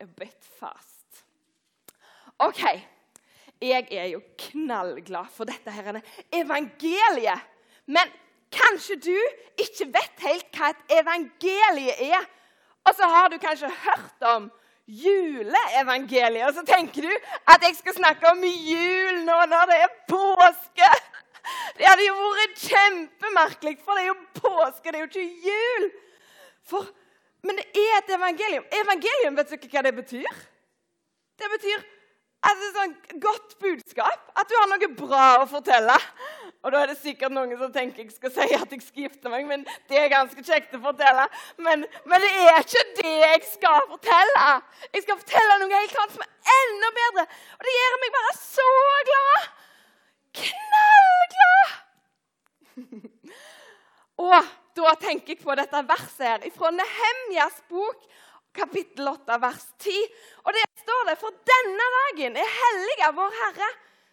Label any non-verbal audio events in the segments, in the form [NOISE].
a bit fast. OK. Jeg er jo knallglad for dette her evangeliet. Men kanskje du ikke vet helt hva et evangelie er. Og så har du kanskje hørt om juleevangeliet, og så tenker du at jeg skal snakke om jul nå når det er påske. Det hadde jo vært kjempemerkelig, for det er jo påske, det er jo ikke jul. For, men det er et evangelium. Evangelium, vet du ikke hva det betyr? Det betyr det er sånn godt budskap. At du har noe bra å fortelle. Og da er det sikkert noen som tenker jeg skal si at jeg skal gifte meg, men det er ganske kjekt å fortelle. Men, men, det er ikke det jeg skal fortelle. Jeg skal fortelle noe helt annet som er enda bedre. Og det gjør meg bare så glad. Knallglad! [LAUGHS] Og da tenker jeg på dette verset her fra Nehemjas bok, kapittel 8, vers 10. Og det står det For denne dagen er hellig av vår Herre.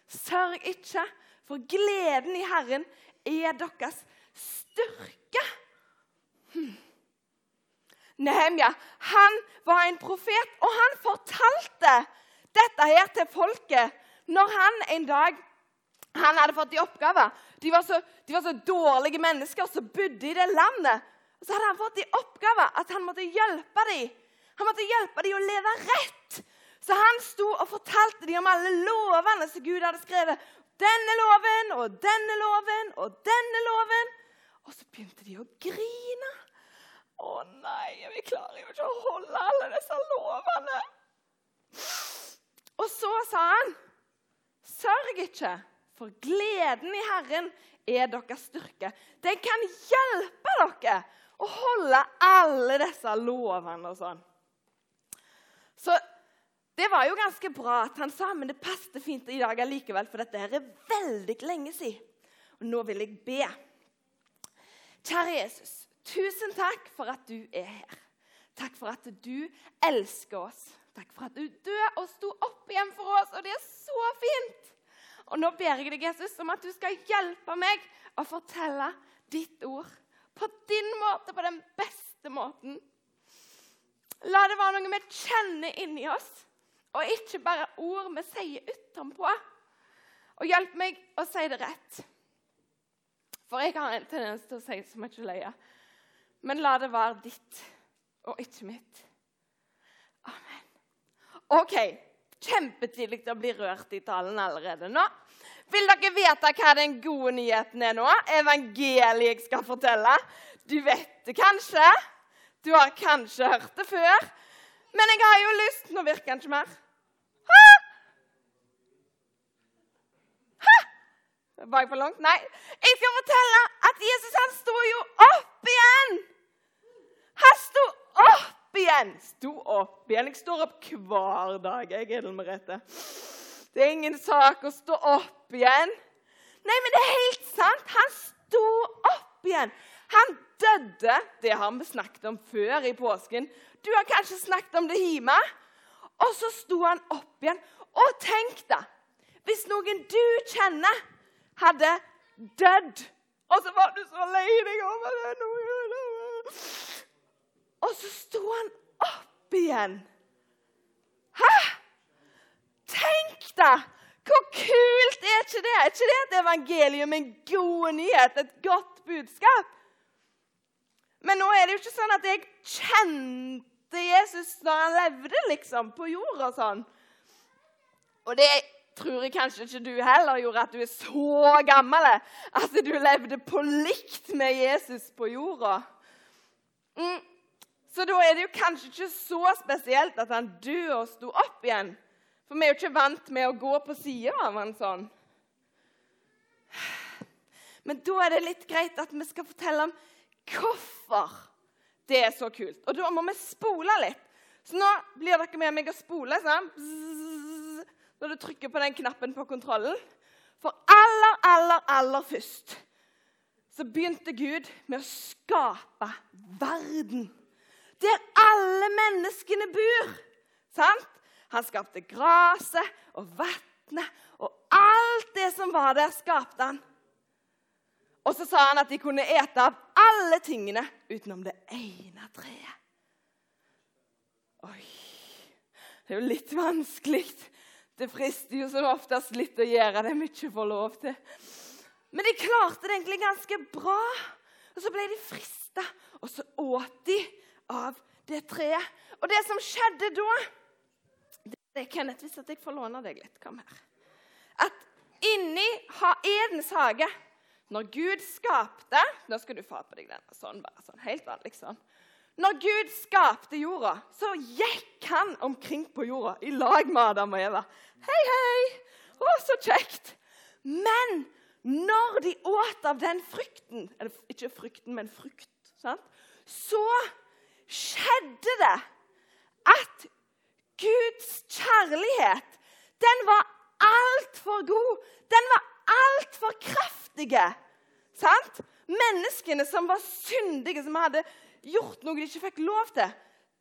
Sørg ikke for gleden i Herren er deres styrke. Hm. Nehemja han var en profet, og han fortalte dette her til folket når han en dag han hadde fått i oppgave. De var, så, de var så dårlige mennesker som bodde i det landet. Så hadde han fått i oppgave at han måtte hjelpe dem. Han måtte hjelpe dem å leve rett. Så han sto og fortalte dem om alle lovene som Gud hadde skrevet denne loven og denne loven og denne loven. Og så begynte de å grine. Å nei, vi klarer jo ikke å holde alle disse lovene. Og så sa han, sørg ikke, for gleden i Herren er deres styrke. Den kan hjelpe dere å holde alle disse lovene og sånn. Så det var jo ganske bra at han sa, men det passet fint i dag allikevel, for dette her er veldig lenge siden. Og nå vil jeg be. Kjære Jesus, tusen takk for at du er her. Takk for at du elsker oss. Takk for at du døde og sto opp igjen for oss, og det er så fint. Og nå ber jeg deg, Jesus, om at du skal hjelpe meg å fortelle ditt ord på din måte, på den beste måten. La det være noe vi kjenner inni oss og ikke bare ord vi sier utenpå. Og hjelp meg å si det rett. For jeg har en tendens til å si så mye løye. Men la det være ditt og ikke mitt. Amen. OK. Kjempetidlig å bli rørt i talen allerede nå. Vil dere vite hva den gode nyheten er nå? Evangeliet jeg skal fortelle? Du vet det kanskje. Du har kanskje hørt det før. Men jeg har jo lyst Nå virker den ikke mer. Ha! Ha! Var jeg for langt? Nei. Jeg skal fortelle at Jesus han sto jo opp igjen. Han sto opp igjen. Sto opp igjen. Jeg står opp hver dag, jeg, Edel Merete. Det er ingen sak å stå opp igjen. Nei, men det er helt sant. Han sto opp igjen. Han døde. Det har vi snakket om før i påsken. Du har kanskje snakket om det hjemme. Og så sto han opp igjen. Og tenk deg hvis noen du kjenner, hadde dødd, og så var du så lei deg over det Og så sto han opp igjen. Hæ? Tenk deg! Hvor kult er ikke det? Er ikke det et evangelium, en god nyhet, et godt budskap? Men nå er det jo ikke sånn at jeg kjente Jesus når han levde liksom, på jorda. sånn. Og det tror jeg kanskje ikke du heller gjorde, at du er så gammel at du levde på likt med Jesus på jorda. Mm. Så da er det jo kanskje ikke så spesielt at han døde og sto opp igjen. For vi er jo ikke vant med å gå på sida av han sånn. Men da er det litt greit at vi skal fortelle om hvorfor det er så kult. Og da må vi spole litt. Så nå blir dere med meg å spole sånn. når du trykker på den knappen på kontrollen. For aller, aller, aller først så begynte Gud med å skape verden. Der alle menneskene bor. Sant? Han skapte gresset og vannet og alt det som var der, skapte han. Og så sa han at de kunne ete av alle tingene utenom det ene treet. Oi. Det er jo litt vanskelig. Det frister jo som oftest litt å gjøre det vi ikke får lov til. Men de klarte det egentlig ganske bra. Og så ble de frista, og så åt de av det treet. Og det som skjedde da det er Kenneth, hvis jeg får låne deg litt. Kom her. At inni Edens hage, når Gud skapte Nå skal du få på deg den. Sånn, bare sånn, Helt vanlig sånn. Når Gud skapte jorda, så gikk han omkring på jorda i lag med Adam og Eva. Hei, hei! Å, så kjekt! Men når de åt av den frukten Eller ikke frukten, men frukt. Sant? Så skjedde det at Guds kjærlighet, den var altfor god. Den var altfor kraftig. Sant? Menneskene som var syndige, som hadde gjort noe de ikke fikk lov til,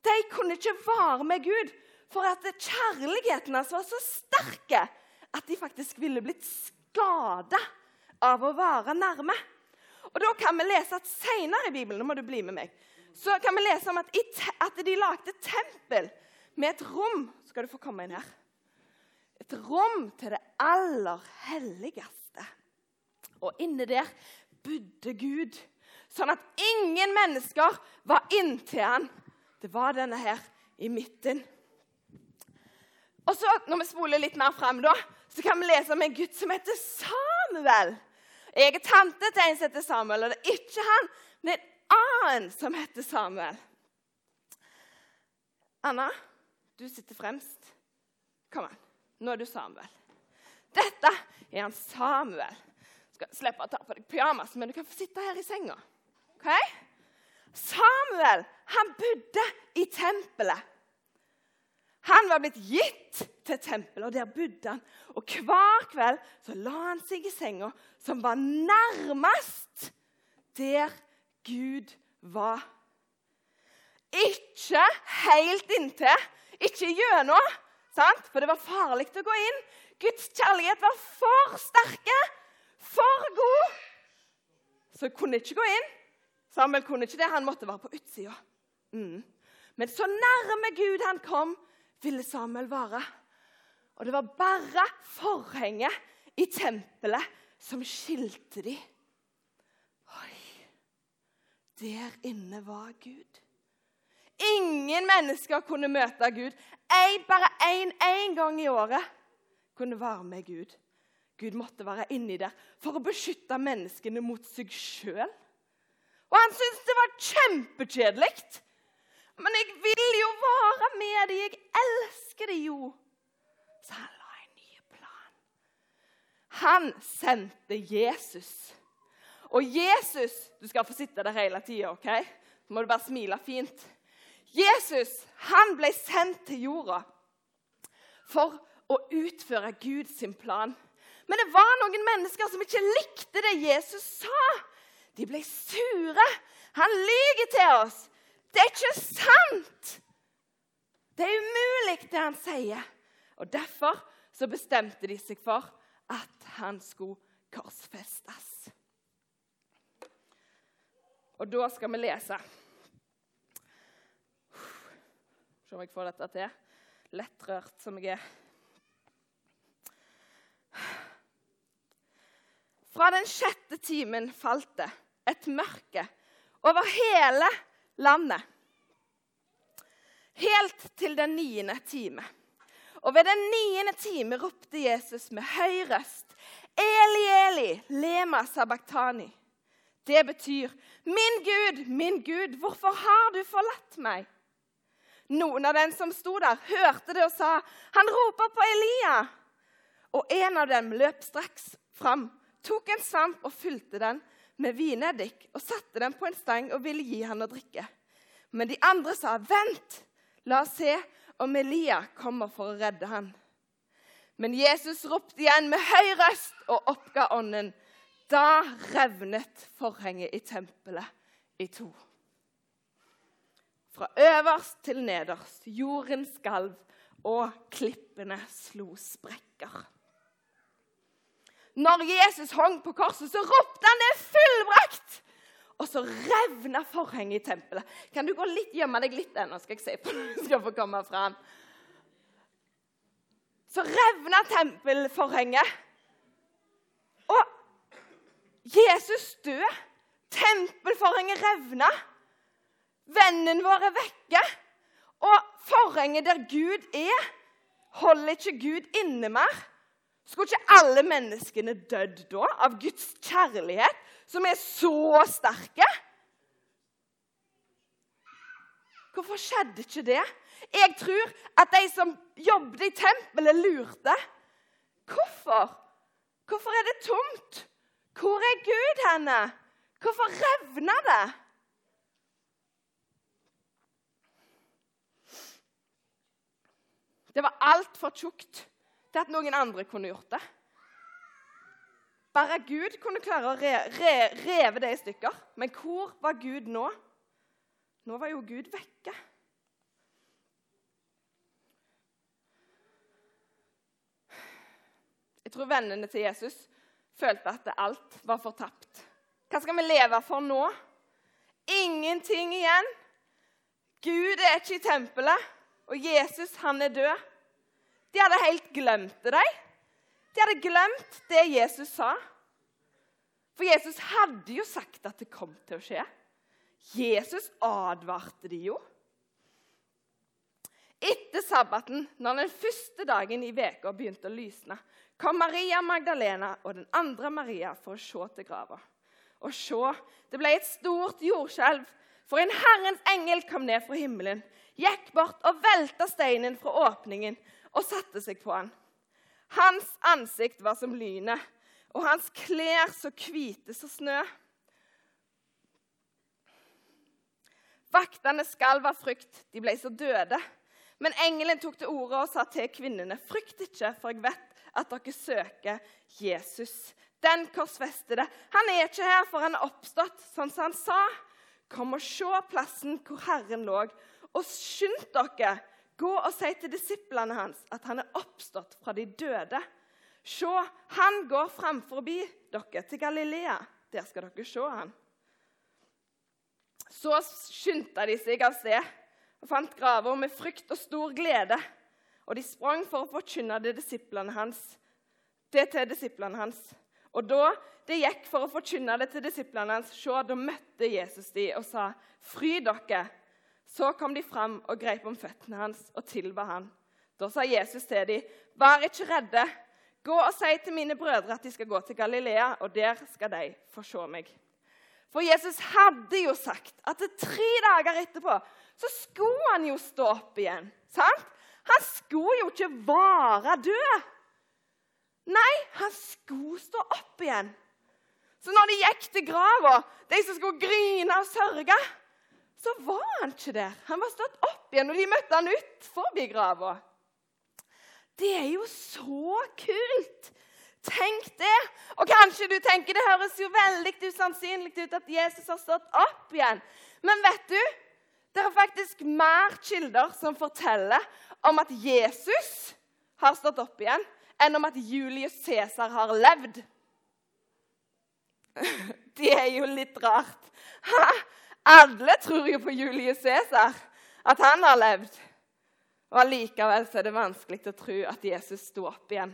de kunne ikke være med Gud. For at kjærligheten hans var så sterk at de faktisk ville blitt skada av å være nærme. Og Da kan vi lese at senere i Bibelen nå må du bli med meg, så kan vi lese om at, at de lagde tempel med et rom Skal du få komme inn her? Et rom til det aller helligste. Og inne der bodde Gud, sånn at ingen mennesker var inntil han. Det var denne her i midten. Og så, Når vi spoler litt mer frem, da, så kan vi lese om en gutt som heter Samuel. Jeg er tante til en som heter Samuel, og det er ikke han, men en annen som heter Samuel. Anna, du sitter fremst. Kom an. Nå er du Samuel. Dette er han Samuel. Skal slippe å ta på deg pyjamas, men du kan få sitte her i senga. Ok? Samuel han bodde i tempelet. Han var blitt gitt til tempelet, og der bodde han. Og Hver kveld så la han seg i senga som var nærmest der Gud var. Ikke helt inntil, ikke gjennom, for det var farlig å gå inn. Guds kjærlighet var for sterke, for god. Så jeg kunne ikke gå inn. Samuel kunne ikke det, han måtte være på utsida. Mm. Men så nærme Gud han kom, ville Samuel være. Og det var bare forhenget i tempelet som skilte de. Der inne var Gud. Ingen mennesker kunne møte Gud. Jeg, bare én gang i året kunne være med Gud. Gud måtte være inni der for å beskytte menneskene mot seg sjøl. Og han syntes det var kjempekjedelig. Men jeg vil jo være med dem. Jeg elsker dem jo. Så han la en ny plan. Han sendte Jesus. Og Jesus Du skal få sitte der hele tida, OK? Så må du bare smile fint. Jesus han ble sendt til jorda for å utføre Guds plan. Men det var noen mennesker som ikke likte det Jesus sa. De ble sure. Han lyver til oss. Det er ikke sant! Det er umulig, det han sier. Og Derfor så bestemte de seg for at han skulle korsfestes. Og da skal vi lese. Se om jeg får dette til. Lettrørt som jeg er. Fra den sjette timen falt det et mørke over hele landet. Helt til den niende time. Og ved den niende time ropte Jesus med høy røst, Eli, Eli, lema sabachthani. Det betyr, min Gud, min Gud, hvorfor har du forlatt meg? Noen av dem som sto der, hørte det og sa, han roper på Elia. Og en av dem løp straks fram, tok en svamp og fylte den med vineddik og satte den på en stang og ville gi han å drikke. Men de andre sa, 'Vent, la oss se om Elia kommer for å redde han.' Men Jesus ropte igjen med høy røst og oppga ånden. Da revnet forhenget i tempelet i to. Fra øverst til nederst. Jorden skalv, og klippene slo sprekker. Når Jesus hang på korset, så ropte han det er fullbrakt! Og så revna forhenget i tempelet. Kan du gå litt, gjemme deg litt ennå, skal jeg se på [LAUGHS] når du skal få komme fram? så revna tempelforhenget. Jesus død. Tempelforhenget revna. Vennen vår er vekke. Og forhenget der Gud er, holder ikke Gud inne mer. Skulle ikke alle menneskene dødd da, av Guds kjærlighet, som er så sterke? Hvorfor skjedde ikke det? Jeg tror at de som jobbet i tempelet, lurte. Hvorfor? Hvorfor er det tomt? Hvor er Gud henne? Hvorfor revna det? Det var altfor tjukt til at noen andre kunne gjort det. Bare Gud kunne klare å re, re, reve det i stykker. Men hvor var Gud nå? Nå var jo Gud vekke. Jeg tror vennene til Jesus følte at alt var fortapt. Hva skal vi leve for nå? Ingenting igjen. Gud er ikke i tempelet og Jesus han er død. De hadde helt glemt det. De, de hadde glemt det Jesus sa. For Jesus hadde jo sagt at det kom til å skje. Jesus advarte de jo. Etter sabbaten, når den første dagen i veka begynte å lysne, kom Maria Magdalena og den andre Maria for å se til grava. Og se, det ble et stort jordskjelv, for en Herrens engel kom ned fra himmelen gikk bort og velta steinen fra åpningen og satte seg på han. Hans ansikt var som lynet, og hans klær så hvite som snø. Vaktene skalv av frykt, de ble så døde. Men engelen tok til orde og sa til kvinnene.: Frykt ikke, for jeg vet at dere søker Jesus, den korsfestede. Han er ikke her, for han er oppstått, sånn som han sa. Kom og se plassen hvor Herren lå, og skynd dere, gå og si til disiplene hans at han er oppstått fra de døde. Se, han går framfor dere til Galilea. Der skal dere se han. Så skyndte de seg av sted og fant graver med frykt og stor glede. Og de sprang for å forkynne det, disiplene hans, det til disiplene hans. Og da de gikk for å forkynne det til disiplene hans, se, da møtte Jesus de og sa, 'Fry dere.' Så kom de fram og grep om føttene hans og tilba han. Da sa Jesus til dem, 'Vær ikke redde. Gå og si til mine brødre at de skal gå til Galilea, og der skal de få se meg.' For Jesus hadde jo sagt at tre dager etterpå så skulle han jo stå opp igjen. sant? Han skulle jo ikke være død. Nei, han skulle stå opp igjen. Så når de gikk til grava, de som skulle grine og sørge så var han ikke der. Han var stått opp igjen, og de møtte han ut forbi grava. Det er jo så kult! Tenk det! Og kanskje du tenker det høres jo veldig usannsynlig ut at Jesus har stått opp igjen. Men vet du, det er faktisk mer kilder som forteller om at Jesus har stått opp igjen, enn om at Julius Cæsar har levd. [LAUGHS] Det er jo litt rart. Alle tror jo på Julius Cæsar, at han har levd. Og Allikevel er det vanskelig å tro at Jesus sto opp igjen.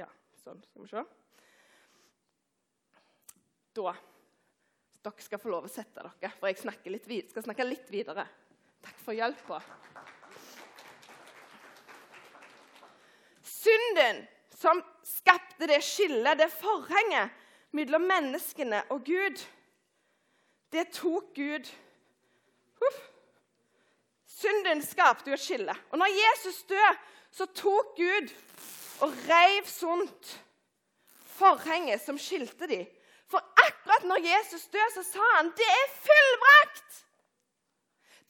Ja, sånn. Skal vi se. Da Dere skal få lov å sette dere, for jeg litt skal snakke litt videre. Takk for hjelpa. Synden som skapte det skillet, det forhenget, mellom menneskene og Gud, det tok Gud Uff. Synden skapte jo et skille. Og når Jesus døde, så tok Gud og reiv sunt forhenget som skilte dem. For akkurat når Jesus døde, så sa han det er fullbrakt.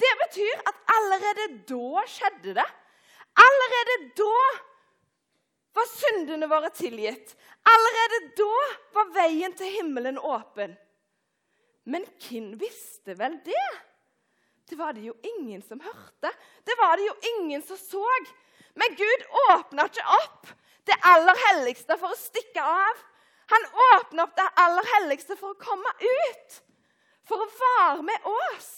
Det betyr at allerede da skjedde det. Allerede da var syndene våre tilgitt. Allerede da var veien til himmelen åpen. Men hvem visste vel det? Det var det jo ingen som hørte. Det var det jo ingen som så. Men Gud åpna ikke opp det aller helligste for å stikke av. Han åpner opp det aller helligste for å komme ut, for å være med oss.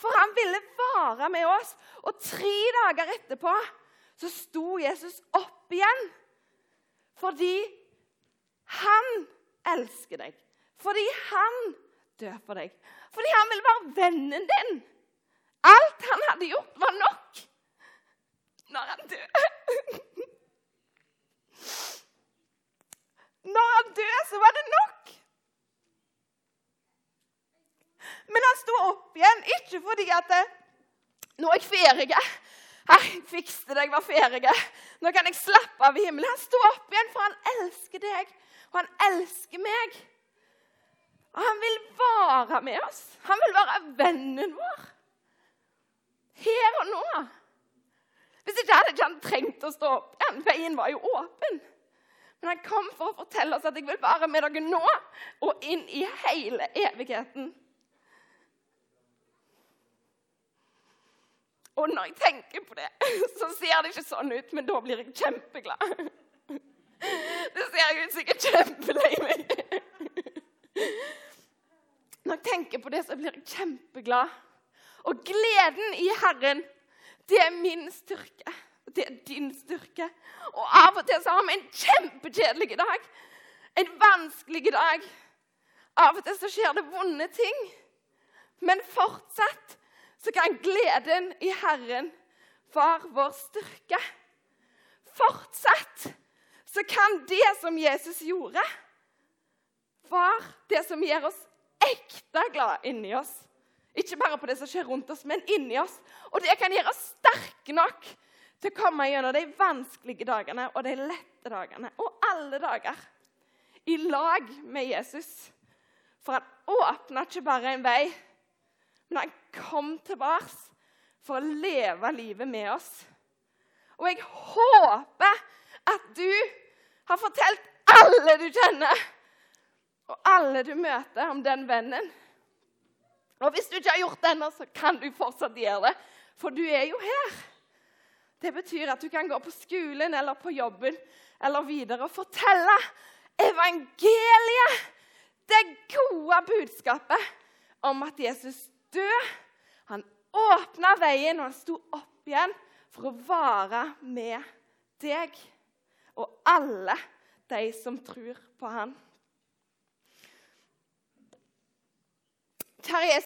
For han ville være med oss. Og tre dager etterpå så sto Jesus opp igjen. Fordi han elsker deg. Fordi han dør for deg. Fordi han vil være vennen din. Alt han hadde gjort, var nok når han døde. Når han døde, så var det nok. Men han sto opp igjen, ikke fordi at Nå er jeg ferdig. Jeg fikste det, jeg var ferdig. Nå kan jeg slappe av i himmelen. Han sto opp igjen, for han elsker deg, og han elsker meg. Og han vil være med oss. Han vil være vennen vår. Her og nå. Hvis ikke hadde ikke han trengt å stå opp igjen. Veien var jo åpen. Men han kom for å fortelle oss at jeg vil være med dere nå og inn i hele evigheten. Og når jeg tenker på det, så ser det ikke sånn ut, men da blir jeg kjempeglad. Det ser jeg ut sikkert kjempelei meg. Når jeg tenker på det, så blir jeg kjempeglad. Og gleden i Herren, det er min styrke. Det er din styrke. Og av og til så har vi en kjempekjedelig dag. En vanskelig dag. Av og til så skjer det vonde ting. Men fortsatt så kan gleden i Herren være vår styrke. Fortsatt så kan det som Jesus gjorde, være det som gjør oss ekte glad inni oss. Ikke bare på det som skjer rundt oss, men inni oss. Og det kan gjøre oss sterke nok til å komme gjennom de vanskelige dagene og de lette dagene. Og alle dager i lag med Jesus. For han åpna ikke bare en vei, men han kom tilbake for å leve livet med oss. Og jeg håper at du har fortalt alle du kjenner, og alle du møter, om den vennen. Og hvis du ikke har gjort det ennå, så kan du fortsatt gjøre det, for du er jo her. Det betyr at du kan gå på skolen eller på jobben eller videre og fortelle evangeliet, det gode budskapet om at Jesus død. Han åpna veien, og han sto opp igjen for å være med deg og alle de som tror på han. Kjære